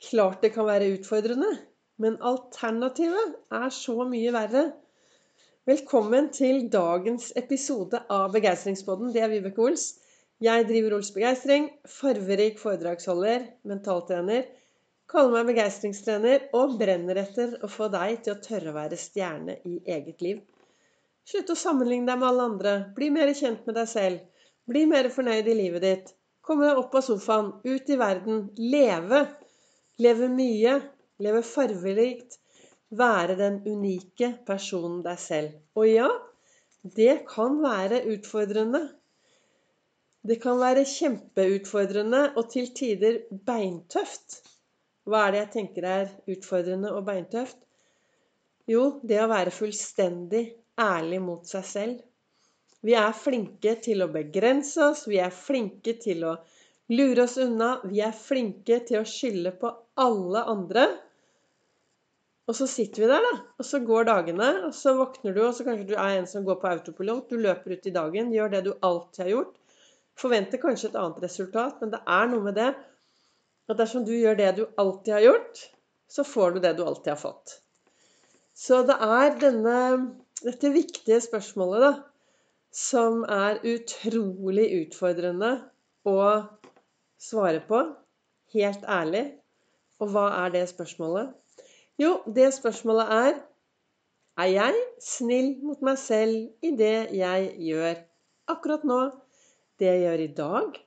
Klart det kan være utfordrende, men alternativet er så mye verre. Velkommen til dagens episode av Begeistringspodden. Det er Vibeke Ols. Jeg driver Ols Begeistring, farverik foredragsholder, mentaltrener. Kaller meg begeistringstrener og brenner etter å få deg til å tørre å være stjerne i eget liv. Slutt å sammenligne deg med alle andre. Bli mer kjent med deg selv. Bli mer fornøyd i livet ditt. Komme deg opp av sofaen, ut i verden, leve. Leve mye. Leve farverikt. Være den unike personen deg selv. Og ja, det kan være utfordrende. Det kan være kjempeutfordrende og til tider beintøft. Hva er det jeg tenker er utfordrende og beintøft? Jo, det å være fullstendig ærlig mot seg selv. Vi er flinke til å begrense oss, vi er flinke til å lure oss unna. Vi er flinke til å skylde på alle andre. Og så sitter vi der, da. Og så går dagene, og så våkner du, og så kanskje du er en som går på autopilot. Du løper ut i dagen, gjør det du alltid har gjort. Forventer kanskje et annet resultat, men det er noe med det at dersom du gjør det du alltid har gjort, så får du det du alltid har fått. Så det er denne, dette viktige spørsmålet, da som er utrolig utfordrende å svare på. Helt ærlig. Og hva er det spørsmålet? Jo, det spørsmålet er Er jeg snill mot meg selv i det jeg gjør akkurat nå? Det jeg gjør i dag?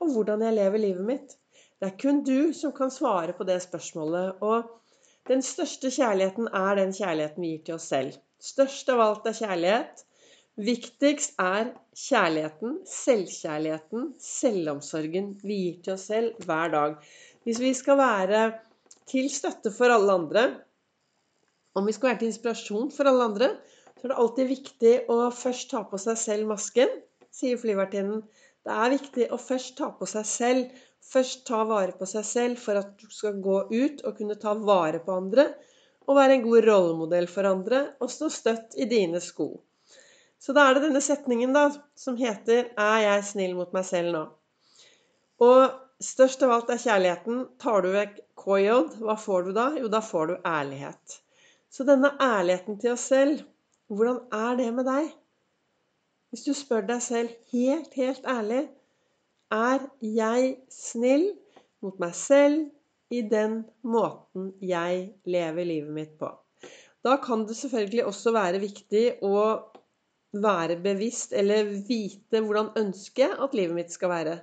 Og hvordan jeg lever livet mitt? Det er kun du som kan svare på det spørsmålet. Og den største kjærligheten er den kjærligheten vi gir til oss selv. Størst av alt er kjærlighet. Viktigst er kjærligheten, selvkjærligheten, selvomsorgen vi gir til oss selv hver dag. Hvis vi skal være til støtte for alle andre, om vi skal være til inspirasjon for alle andre, så er det alltid viktig å først ta på seg selv masken, sier flyvertinnen. Det er viktig å først ta på seg selv, først ta vare på seg selv for at du skal gå ut og kunne ta vare på andre, og være en god rollemodell for andre, og stå støtt i dine sko. Så da er det denne setningen da, som heter 'Er jeg snill mot meg selv nå?' Og størst av alt er kjærligheten. Tar du vekk KJ, hva får du da? Jo, da får du ærlighet. Så denne ærligheten til oss selv, hvordan er det med deg? Hvis du spør deg selv helt, helt ærlig Er jeg snill mot meg selv i den måten jeg lever livet mitt på? Da kan det selvfølgelig også være viktig å være bevisst eller vite hvordan ønsker jeg at livet mitt skal være.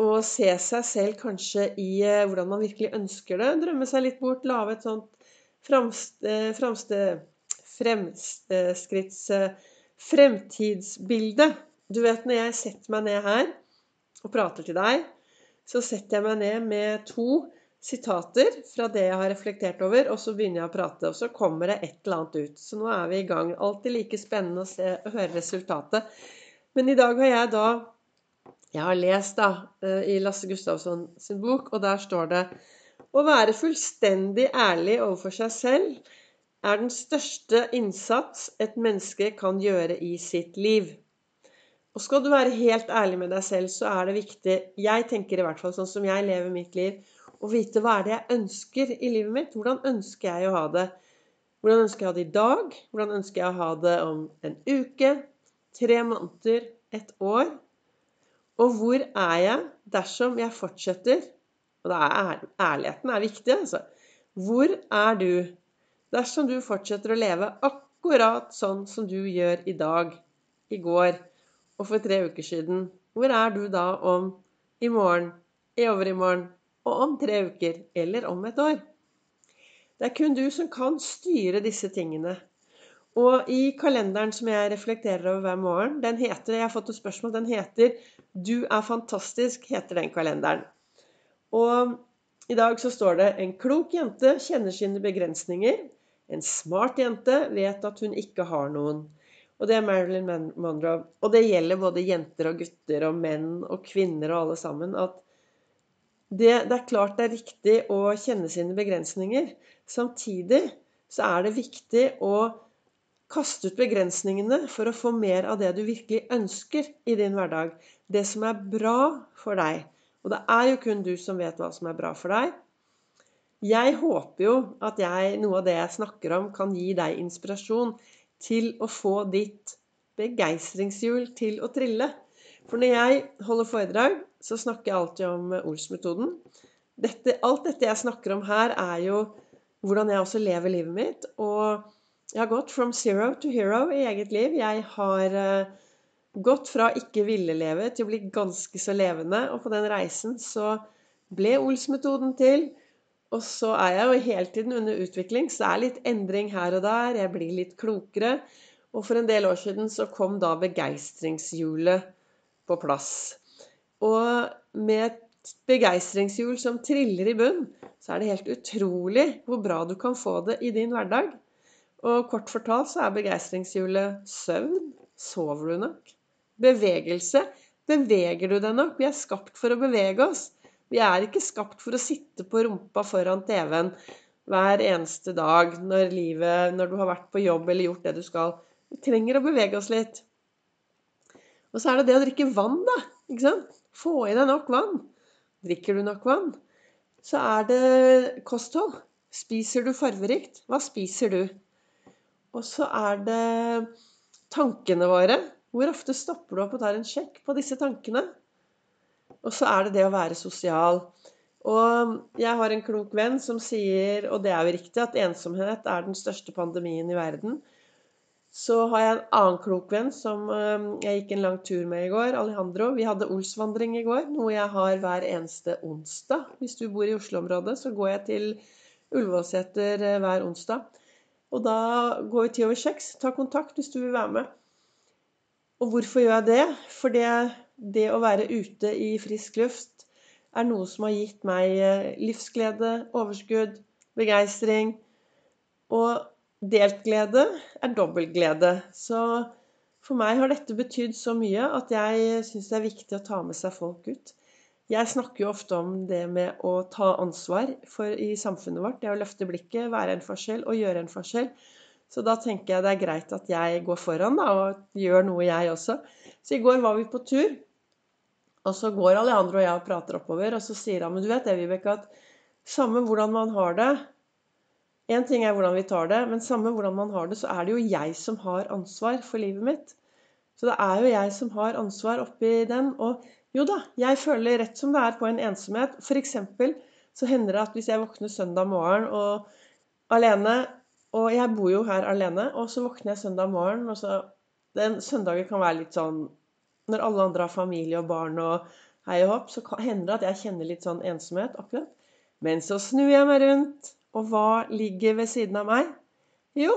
Og se seg selv kanskje i eh, hvordan man virkelig ønsker det. Drømme seg litt bort. Lage et sånt framste, framste, fremskritts... Fremtidsbilde. Du vet når jeg setter meg ned her og prater til deg, så setter jeg meg ned med to sitater fra det jeg har reflektert over, og så begynner jeg å prate. Og så kommer det et eller annet ut. Så nå er vi i gang. Alltid like spennende å se å høre resultatet. Men i dag har jeg da Jeg har lest da eh, i Lasse Gustavsson sin bok, og der står det å være fullstendig ærlig overfor seg selv er den største innsats et menneske kan gjøre i sitt liv. Og skal du være helt ærlig med deg selv, så er det viktig Jeg tenker i hvert fall sånn som jeg lever mitt liv å vite hva er det jeg ønsker i livet mitt. Hvordan ønsker jeg å ha det? Hvordan ønsker jeg å ha det i dag? Hvordan ønsker jeg å ha det om en uke, tre måneder, et år? Og hvor er jeg dersom jeg fortsetter Og da er ærligheten er viktig, altså. Hvor er du dersom du fortsetter å leve akkurat sånn som du gjør i dag, i går og for tre uker siden? Hvor er du da om i morgen, i overmorgen, og om tre uker eller om et år. Det er kun du som kan styre disse tingene. Og i kalenderen som jeg reflekterer over hver morgen, den heter jeg har fått et spørsmål, den heter 'Du er fantastisk', heter den kalenderen. Og i dag så står det 'En klok jente kjenner sine begrensninger'. En smart jente vet at hun ikke har noen. Og det er Marilyn Monroe. Og det gjelder både jenter og gutter og menn og kvinner og alle sammen. At det, det, er klart det er riktig å kjenne sine begrensninger. Samtidig så er det viktig å kaste ut begrensningene for å få mer av det du virkelig ønsker i din hverdag. Det som er bra for deg. Og det er jo kun du som vet hva som er bra for deg. Jeg håper jo at jeg, noe av det jeg snakker om, kan gi deg inspirasjon til å få ditt begeistringshjul til å trille. For når jeg holder foredrag, så snakker jeg alltid om Ols-metoden. alt dette jeg snakker om her, er jo hvordan jeg også lever livet mitt. Og jeg har gått from zero to hero i eget liv. Jeg har uh, gått fra ikke ville leve til å bli ganske så levende. Og på den reisen så ble Ols-metoden til. Og så er jeg jo hele tiden under utvikling, så det er litt endring her og der. Jeg blir litt klokere. Og for en del år siden så kom da begeistringshjulet på plass. Og med et begeistringshjul som triller i bunn, så er det helt utrolig hvor bra du kan få det i din hverdag. Og kort fortalt så er begeistringshjulet søvn. Sover du nok? Bevegelse. Beveger du deg nok? Vi er skapt for å bevege oss. Vi er ikke skapt for å sitte på rumpa foran TV-en hver eneste dag når, livet, når du har vært på jobb eller gjort det du skal. Vi trenger å bevege oss litt. Og så er det det å drikke vann, da. Ikke sant? Få i deg nok vann. Drikker du nok vann? Så er det kosthold. Spiser du farverikt? Hva spiser du? Og så er det tankene våre. Hvor ofte stopper du opp og tar en sjekk på disse tankene? Og så er det det å være sosial. Og jeg har en klok venn som sier, og det er jo riktig, at ensomhet er den største pandemien i verden. Så har jeg en annen klok venn som eh, jeg gikk en lang tur med i går, Alejandro. Vi hadde Olsvandring i går, noe jeg har hver eneste onsdag. Hvis du bor i Oslo-området, så går jeg til Ullevålseter eh, hver onsdag. Og da går vi ti over seks. Ta kontakt hvis du vil være med. Og hvorfor gjør jeg det? For det, det å være ute i frisk luft er noe som har gitt meg eh, livsglede, overskudd, begeistring. Og delt glede er dobbelt glede. Så for meg har dette betydd så mye at jeg syns det er viktig å ta med seg folk ut. Jeg snakker jo ofte om det med å ta ansvar for, i samfunnet vårt. Det å løfte blikket, være en forskjell og gjøre en forskjell. Så da tenker jeg det er greit at jeg går foran da, og gjør noe, jeg også. Så i går var vi på tur, og så går Alejandro og jeg og prater oppover, og så sier han Men du vet det, Vibeke, at samme hvordan man har det Én ting er hvordan vi tar det, men samme hvordan man har det, så er det jo jeg som har ansvar for livet mitt. Så det er jo jeg som har ansvar oppi den. Og jo da, jeg føler rett som det er på en ensomhet. F.eks. så hender det at hvis jeg våkner søndag morgen og alene Og jeg bor jo her alene, og så våkner jeg søndag morgen, og så Den søndagen kan være litt sånn Når alle andre har familie og barn og hei og hopp, så hender det at jeg kjenner litt sånn ensomhet akkurat. Men så snur jeg meg rundt, og hva ligger ved siden av meg? Jo,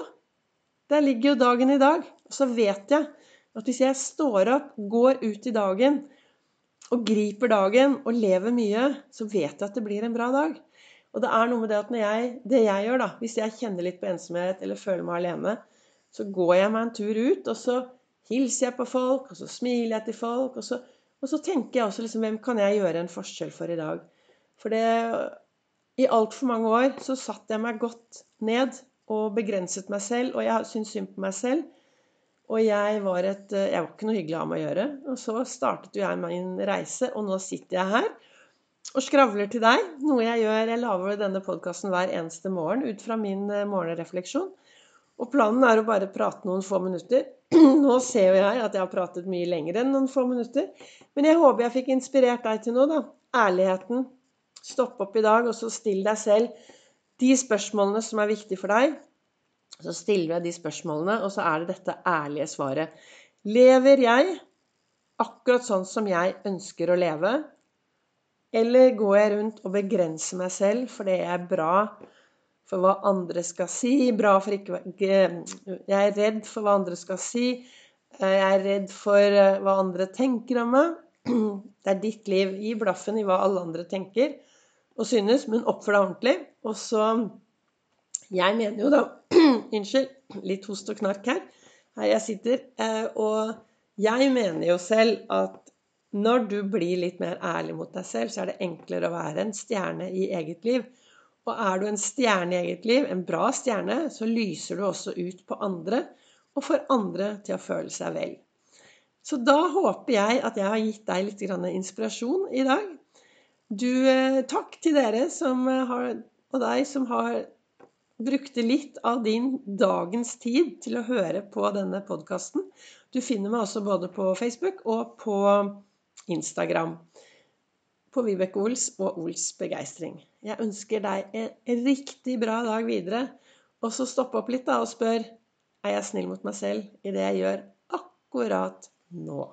der ligger jo dagen i dag. Og så vet jeg at hvis jeg står opp, går ut i dagen og griper dagen og lever mye, så vet jeg at det blir en bra dag. Og det er noe med det at jeg, det jeg gjør, da, hvis jeg kjenner litt på ensomhet eller føler meg alene, så går jeg meg en tur ut, og så hilser jeg på folk, og så smiler jeg til folk, og så, og så tenker jeg også liksom Hvem kan jeg gjøre en forskjell for i dag? For det I altfor mange år så satte jeg meg godt ned og begrenset meg selv, og jeg syntes synd på meg selv. Og jeg var, et, eh, jeg var ikke noe hyggelig å ha med å gjøre. Og så startet jo jeg min reise, og nå sitter jeg her og skravler til deg. Noe jeg gjør Jeg lager denne podkasten hver eneste morgen ut fra min eh, morgenrefleksjon. Og planen er å bare prate noen få minutter. Nå ser jo jeg at jeg har pratet mye lenger enn noen få minutter. Men jeg håper jeg fikk inspirert deg til noe, da. Ærligheten. Stopp opp i dag, og så still deg selv de spørsmålene som er viktige for deg. Så stiller jeg de spørsmålene, og så er det dette ærlige svaret. Lever jeg akkurat sånn som jeg ønsker å leve? Eller går jeg rundt og begrenser meg selv fordi jeg er bra for hva andre skal si? Bra for ikke Jeg er redd for hva andre skal si. Jeg er redd for eh, hva andre tenker om meg. Det er ditt liv. Gi blaffen i hva alle andre tenker og synes, men oppfør deg ordentlig. Og så Jeg mener jo da Unnskyld. Litt host og knark her. Her jeg sitter. Eh, og jeg mener jo selv at når du blir litt mer ærlig mot deg selv, så er det enklere å være en stjerne i eget liv. Og er du en stjerne i eget liv, en bra stjerne, så lyser du også ut på andre og får andre til å føle seg vel. Så da håper jeg at jeg har gitt deg litt inspirasjon i dag. Du, eh, takk til dere eh, har og deg som har brukte litt av din dagens tid til å høre på denne podkasten. Du finner meg også både på Facebook og på Instagram. På Vibeke Ols og Ols begeistring. Jeg ønsker deg en riktig bra dag videre. Og så stopp opp litt da og spør er jeg snill mot meg selv i det jeg gjør akkurat nå.